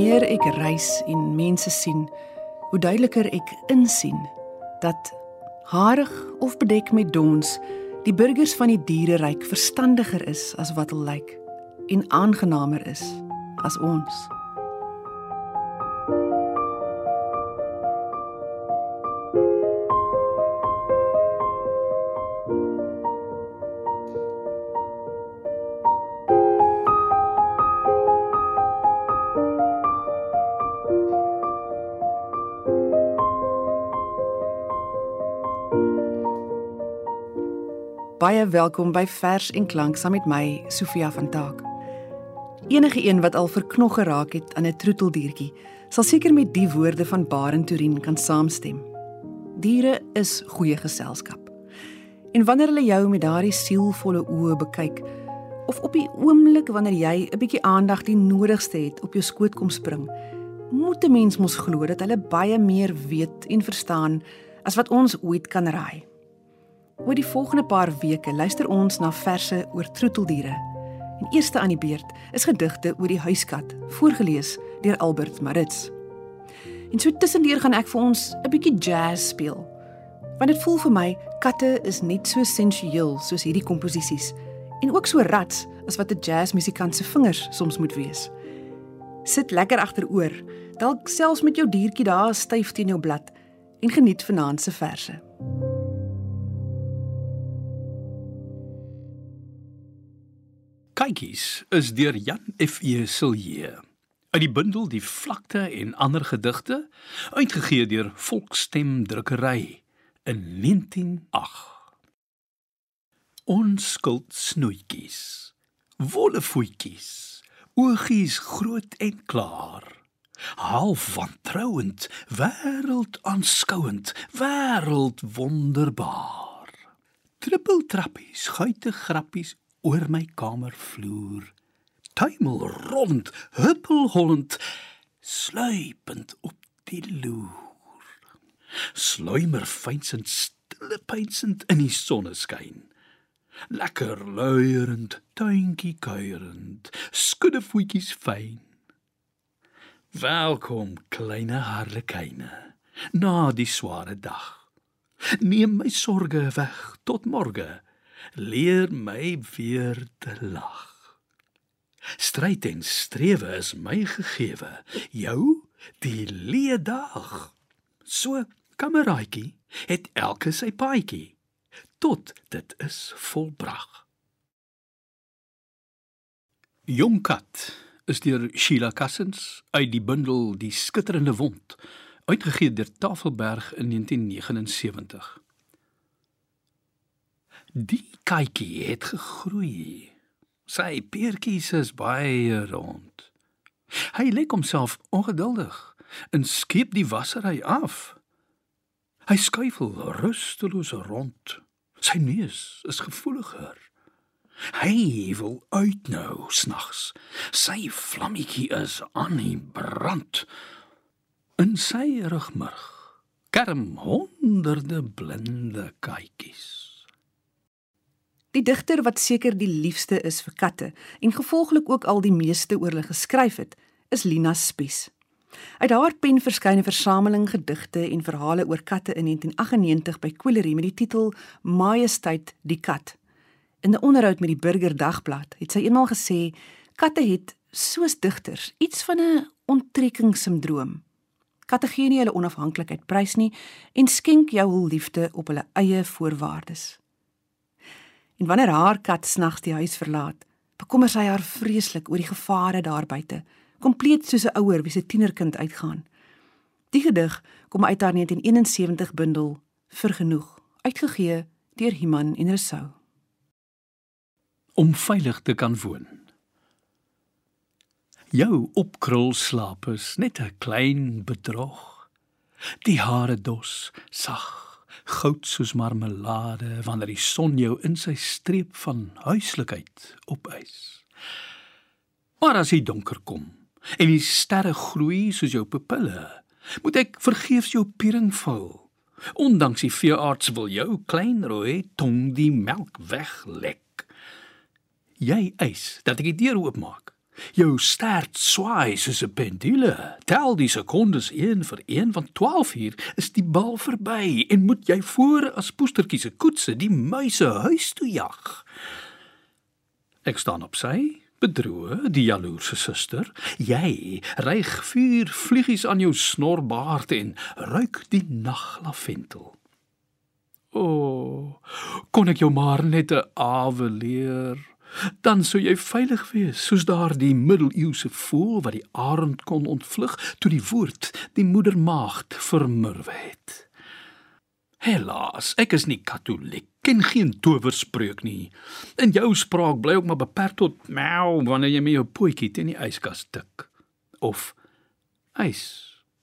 meer ek reis en mense sien, hoe duideliker ek insien dat harig of bedek met dons die burgers van die diereryk verstandiger is as wat hulle lyk en aangenamer is as ons. Baie welkom by Vers en Klank saam met my Sofia van Taak. Enige een wat al verknog geraak het aan 'n troeteldiertjie, sal seker met die woorde van Barend Turin kan saamstem. Diere is goeie geselskap. En wanneer hulle jou met daardie sielvolle oë bekyk, of op die oomblik wanneer jy 'n bietjie aandag die nodigste het op jou skoot kom spring, moet 'n mens mos glo dat hulle baie meer weet en verstaan as wat ons ooit kan raai. Oor die volgende paar weke luister ons na verse oor troeteldiere. En eerste aan die beurt is gedigte oor die huiskat, voorgeles deur Albert Maritz. En so tussendeur gaan ek vir ons 'n bietjie jazz speel. Want dit voel vir my katte is net so sensueel soos hierdie komposisies en ook so rats as wat 'n jazzmusikant se vingers soms moet wees. Sit lekker agteroor, dalk selfs met jou diertjie daar styf teen jou blad en geniet vanaand se verse. Kykies is deur Jan F.E. Silje uit die bundel Die vlakte en ander gedigte uitgegee deur Volksstem Drukkery in 1908. Onskuld snoetjies, wolle voetjies, oogies groot en klaar. Half wantrouend, wêreld aanskouend, wêreld wonderbaar. Trippeltrappies, guite grappies, oor my kamervloer tuimel rond huppelhollend sluipend op die loer. Sluimer fynsend stille pynsend in die sonneskyn lekker luierend tuintjie kuierend skudde voetjies fyn. Welkom kleine harlekyne na die sware dag. Neem my sorge weg tot môre leer my weer te lag. Stryd en strewe is my gegewe, jou die leedag. So kameraitjie het elke sy paadjie tot dit is volbrag. Jongkat is deur Sheila Cassens uit die bundel Die skitterende wond uitgegee deur Tafelberg in 1979. Die katjie het gegroei. Sy peertjies is baie rond. Hy lyk homself ongeduldig en skiep die wassery af. Hy skuifel rusteloos rond. Sy neus is gevoeliger. Hy wil uit nou snags. Sy vlammetjie is aan die brand. In sy rugmurg kerm honderde blinde katjies. Die digter wat seker die liefste is vir katte en gevolglik ook al die meeste oor hulle geskryf het, is Lina Spies. Uit haar pen verskyn 'n versameling gedigte en verhale oor katte in 1998 by Quillery met die titel Majesteit die kat. In 'n onderhoud met die Burger Dagblad het sy eenmaal gesê katte het soos digters iets van 'n onttrekkingssindroom. Katte gee nie hulle onafhanklikheid prys nie en skenk jou hul liefde op hulle eie voorwaardes. En wanneer haar kat snags die huis verlaat, bekommer sy haar vreeslik oor die gevare daar buite, kompleet soos 'n ouer wie se tienerkind uitgaan. Die gedig kom uit haar 1971 bundel Vergenoeg, uitgegee deur Iman en Resou. Om veilig te kan woon. Jou opkrul slaap is net 'n klein bedrog. Die hare dos, sag goud soos marmelade wanneer die son jou in sy streep van huislikheid opeis. Maar as die donker kom en die sterre groei soos jou pupille, moet ek vergeefs jou piering val. Ondanks die veearts wil jou klein rooi tong die melk weglek. Jy eis dat ek die deur oopmaak Jou stert swaai soos 'n pendule. Tel die sekondes een vir een van 12 uur is die bal verby en moet jy voor as poestertjies se koetse die muise huis toe jag. Ek staan op sy, bedroe die jaloerse suster. Jy ryg vuur vliegies aan jou snorbaard en ruik die naglavendel. O, oh, kon ek jou maar net 'n awe leer dan sou jy veilig wees soos daardie middeleeuse voël wat die arend kon ontvlug toe die woord die moedermaagd vermurwe het. Helaas, ek is nie katoliek, ken geen towerspreuk nie. En jou spraak bly ook maar beperk tot meow wanneer jy met jou potjie teen die yskas tik. Of ys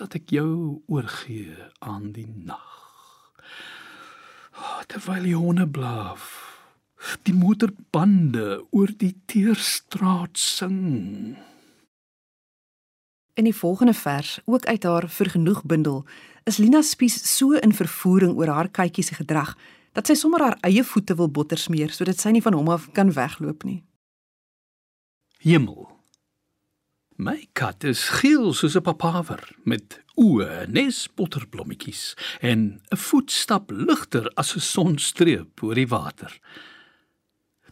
dat ek jou oorgee aan die nag. Oh, terwyl die honde blaf die motorbande oor die teerstraat sing. In die volgende vers, ook uit haar vergenoeg bundel, is Lina Spies so in vervoering oor haar katjie se gedrag dat sy sommer haar eie voete wil botter smeer sodat sy nie van hom af kan wegloop nie. Hemel. My kat is geel soos 'n papaver met oë nes botterblommetjies en 'n voetstap ligter as 'n sonstreep oor die water.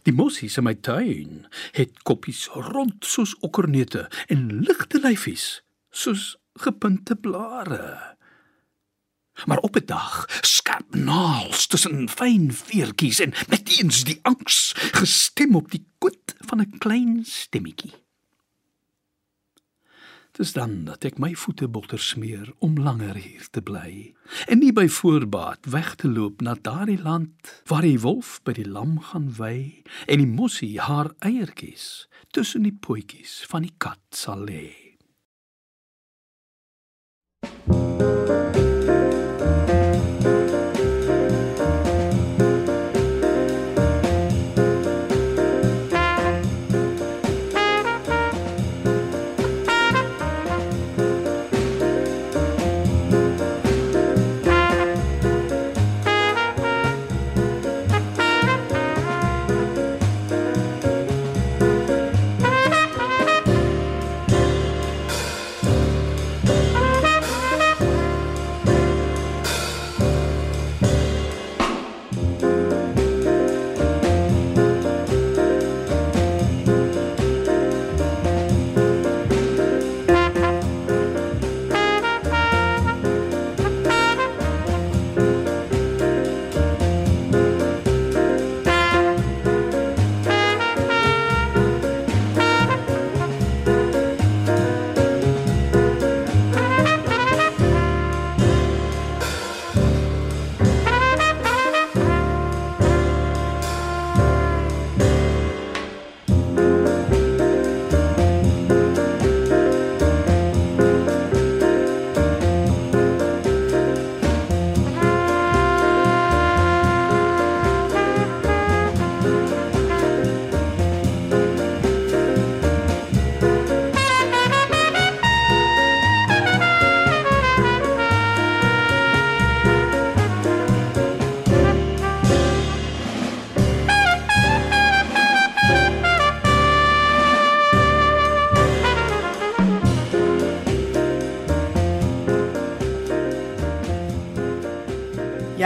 Die mossies in my tuin het koppies rond soos okkerneute en ligte lyfies soos gepunte blare. Maar op 'n dag skerp naals tussen fyn veertjies en meteens die angs gestem op die koot van 'n klein stemmetjie. Dis dan dat ek my voete botter smeer om langer hier te bly en nie by voorbaat weg te loop na daardie land waar die wolf by die lam gaan wy en die mossie haar eiertjies tussen die potjies van die kat sal lê.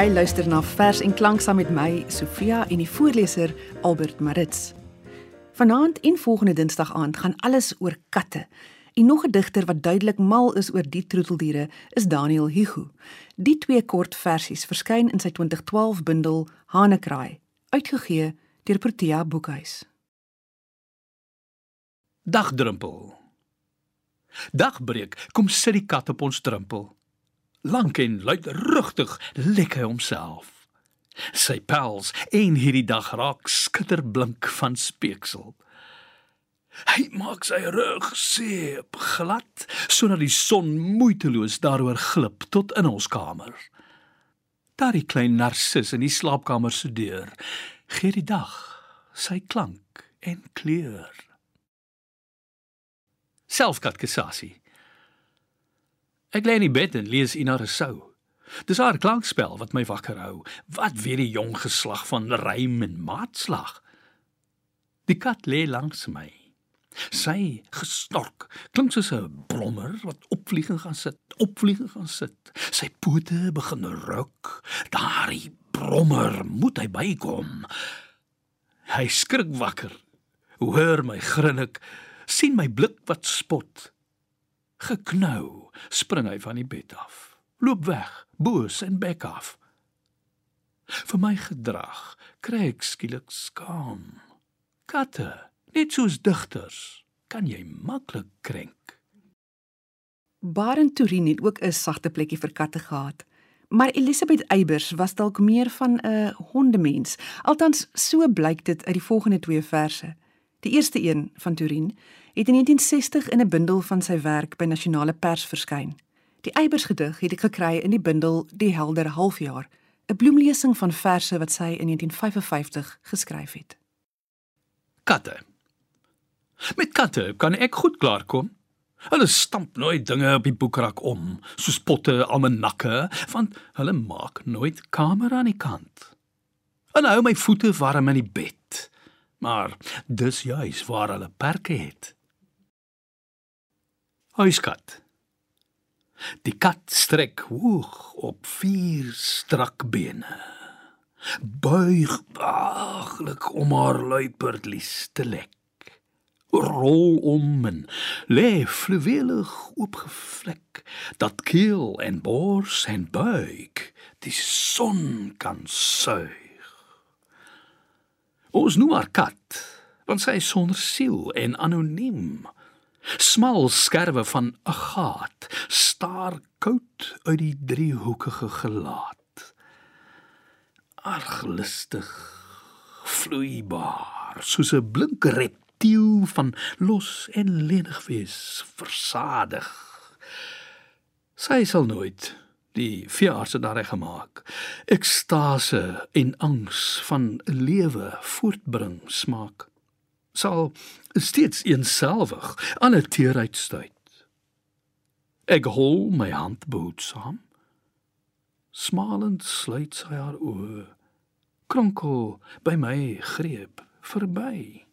Jy luister na Vers en Klank saam met my, Sofia en die voorleser Albert Maritz. Vanaand en volgende Dinsdag aand gaan alles oor katte. En nog 'n digter wat duidelik mal is oor die troeteldiere is Daniel Hugo. Die twee kort versies verskyn in sy 2012 bundel Hanekraai, uitgegee deur Protea Boekhuis. Dagdrumpel. Dagbreek, kom sit die kat op ons drempel lank en luidrugtig lek hy homself. Sy pels een hierdie dag raak skitterblink van speeksel. Hy maak sy rug seep glad sodat die son moeiteloos daaroor glip tot in ons kamer. Daar die klein narcis in die slaapkamer se deur gee die dag sy klank en kleur. Selfkatkesasie Ek lê in die bed en lees Ina Rousseau. Dis haar klankspel wat my wakker hou. Wat weet die jong geslag van rym en maatslag? Die kat lê langs my. Sy gesnork, klink soos 'n brommer wat opvlieg en gaan sit, opvlieg en gaan sit. Sy pote begin ruk. Daardie brommer moet hy bykom. Hy skrik wakker. Hoor my grinnik, sien my blik wat spot. Geknou, spring hy van die bed af. Loop weg, boos en bek af. Vir my gedrag kry ek skielik skaam. Katte Net soos digters kan jy maklik krenk. Barend Turin het ook 'n sagte plekkie vir katte gehad. Maar Elisabeth Eybers was dalk meer van 'n hondemens. Althans, so blyk dit uit die volgende twee verse. Die eerste een van Turin het in 1960 in 'n bundel van sy werk by Nasionale Pers verskyn. Die Eybers gedig het ek gekry in die bundel Die Helder Halfjaar, 'n bloemlesing van verse wat sy in 1955 geskryf het. Katte Met katte kan ek goed klaarkom. Hulle stamp nooit dinge op die boekrak om, soos potte, almanakke, want hulle maak nooit kamer aan die kant. En hou my voete warm in die bed. Maar dis juis waar hulle perke het. Huiskat. Die kat strek hoog op vier strak bene. Buig baaglik om haar luipertlies te lek rol om en lê fluwelig oopgevlek dat keel en bors en buik die son kan suig. Ons noem haar kat, want sy is sonder siel en anoniem. Smal skerwe van 'n gat staar koud uit die driehoekige gelaat. Arglistig vloeibaar soos 'n blink rep tiel van los en lenig wees versadig. Sy sal nooit die fiarse daar gemaak. Ekstase en angs van lewe voortbring smaak. Sal steeds eenselwig aan 'n teerheid stuit. Ek hol my hand behoedsaam. Smalend sluit sy haar oë. Kronkel by my greep verby.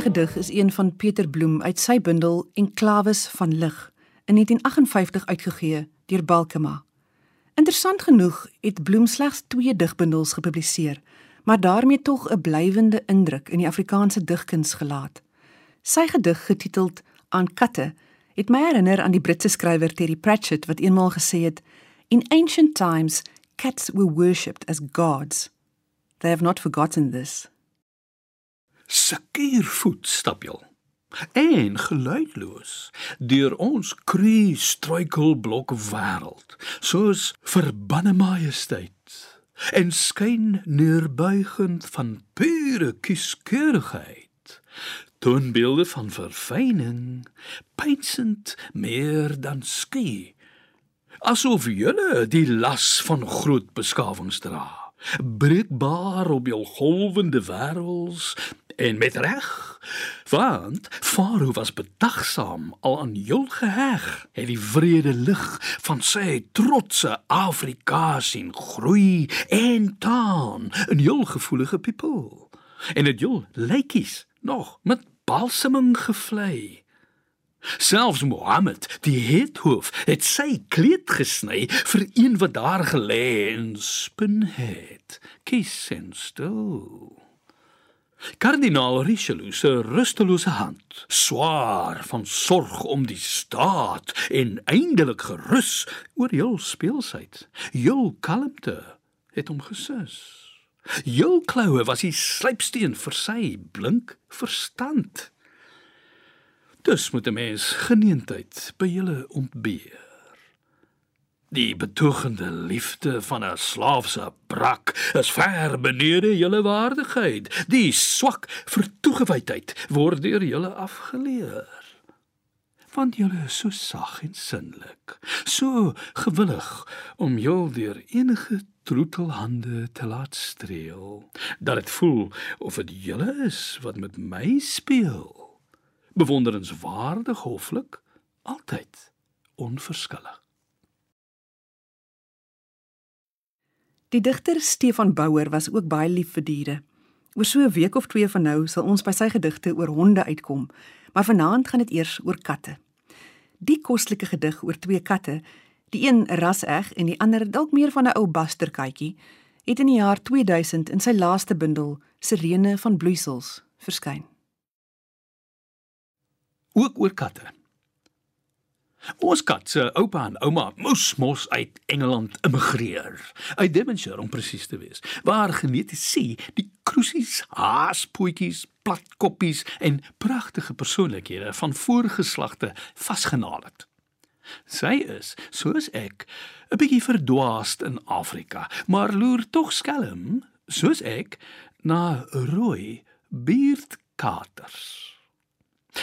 Volgende gedig is een van Pieter Bloem uit sy bundel Enklawes van lig in 1958 uitgegee deur Balkema. Interessant genoeg het Bloem slegs 2 digbundels gepubliseer, maar daarmee tog 'n blywende indruk in die Afrikaanse digkuns gelaat. Sy gedig getiteld Aan katte het my herinner aan die Britse skrywer Terry Pratchett wat eenmaal gesê het: In ancient times cats were worshipped as gods. They have not forgotten this. Sekervoet stap jy. En geluidloos deur ons kree struikelblok wêreld, soos verbanne majesteit en skyn neerbuigend van pure kieskeurigheid toonbeelde van verfyning pynsend meer dan skie asof julle die las van groot beskawings dra breekbaar op jou golwende wêrelds en met reg want Farao was bedagsaam al aan jou geheg het die vrede lig van sy trotse Afrika sien groei en taan in jou gevoelige people en dit jou lykies nog met balseming gevlei Selfs Mohammed, die heethoof, het sy kleed gesny vir een wat daar gelê en spin het. Kies en stil. Kardinaal Richelieu se rustelose hand, swaar van sorg om die staat en eindelik gerus oor jou speelsheid, jou kalmte het hom gesus. Jou kloue was die slypsteen vir sy blink verstand. Dus moet 'n mens geneentheid by julle ontbeer. Die betogende liefde van 'n slaafse brak is ver benede julle waardigheid. Die swak vertoegewydheid word deur julle afgeleer. Want julle is so sag en sinlik, so gewillig om jou deur enige troetelhande te laat streel, dat dit voel of dit julle is wat met my speel bewonderenswaardig hoflik, altyd onverskillig. Die digter Stefan Bouwer was ook baie lief vir diere. Oor so 'n week of twee van nou sal ons by sy gedigte oor honde uitkom, maar vanaand gaan dit eers oor katte. Die kostelike gedig oor twee katte, die een raseg en die ander dalk meer van 'n ou basterkatjie, het in die jaar 2000 in sy laaste bundel Sirene van bloeisels verskyn ook oor katte. Ons kat se oupa en ouma moes mos uit Engeland immigreer, uit Devonshire om presies te wees, waar genetiese die kruisies, haaspoetjies, platkoppies en pragtige persoonlikhede van voorgeslagte vasgenaal het. Sy is, soos ek, 'n bietjie verdwaasd in Afrika, maar loer tog skelm, soos ek, na rooi beerdkaters.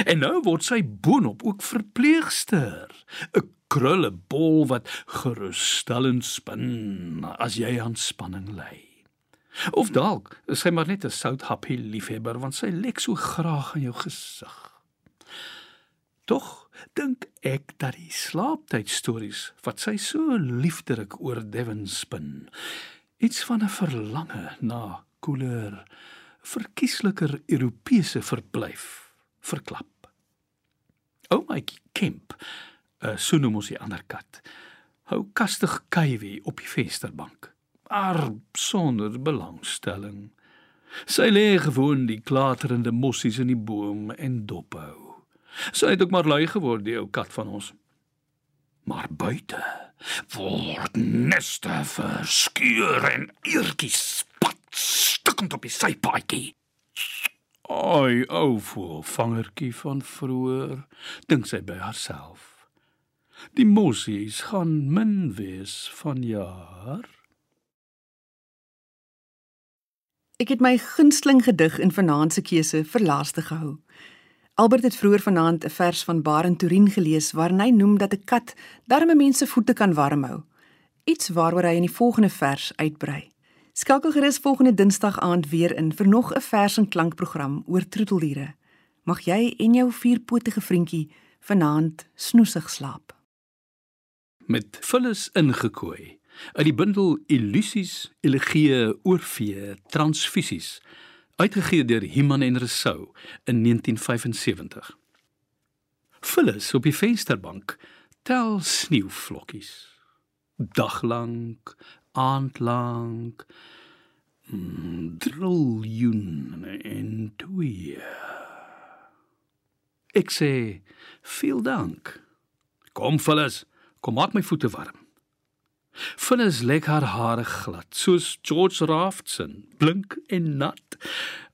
En nou word sy boonop ook verpleegster, 'n krulle bol wat gerusstellend spin as jy aan spanning ly. Of dalk is sy maar net 'n southappie liefhebber want sy lek so graag aan jou gesig. Tog dink ek dat die slaaptydstories wat sy so liefdelik oor Devon spin, iets van 'n verlange na koeler, verkiesliker Europese verblyf verklap. Ou my Kemp, uh, so noem ons die ander kat, hou kastig kuiwie op die vensterbank, maar sonder belangstelling. Sy lê gewoon die klaterende mossies in die boom en dophou. Sy het ook maar lui geword die ou kat van ons. Maar buite word neste verskeur en eertjies spat stukkend op die sypaadjie. Ai, ou voelvangertjie van vroeër, dink sy by haarself. Die mosies gaan min wees van jaar. Ek het my gunsteling gedig in vanaand se keuse vir laaste gehou. Albert het vroeër vanaand 'n vers van Barend Turin gelees waarin hy noem dat 'n kat darme mense voete kan warm hou. Iets waaroor hy in die volgende vers uitbrei. Skakel gerus volgende Dinsdag aand weer in vir nog 'n vers en klankprogram oor troeteldiere. Mag jy en jou vierpotige vriendjie vanaand snoesig slaap. Met vullis ingekooi uit die bundel Illusies, Elegieë, Oorvee, Transfusies uitgegee deur Iman en Resou in 1975. Phyllis op die vensterbank tel sneeuvlokkies. Daglank, aandlank, driljoen en twee. Ek sê, "Veel dank." Kom Phyllis, kom maak my voete warm. Phyllis lê haar hare glad, soos George Raftson, blink en nat,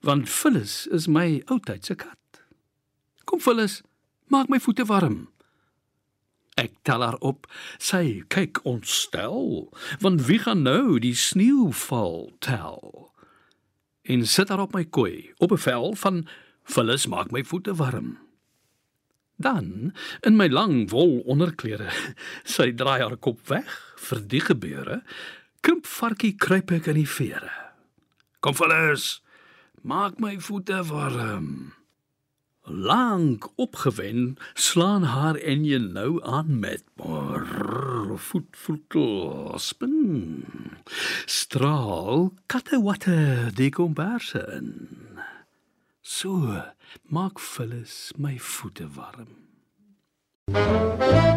want Phyllis is my oudtydse kat. Kom Phyllis, maak my voete warm. Ek tel haar op. Sy kyk ontstel, want wie gaan nou die sneeuval tel? En sit haar op my kooi, op 'n vel van Phyllis maak my voete warm. Dan in my lang wol onderklere, sy draai haar kop weg vir die gebeure, krimp varkie kruip ek in die vere. Kom Phyllis, maak my voete warm. Lank opgewen slaan haar en jy nou aan met voet voet spin. Straal katte watte die komberse in. So maak Phyllis my voete warm. You.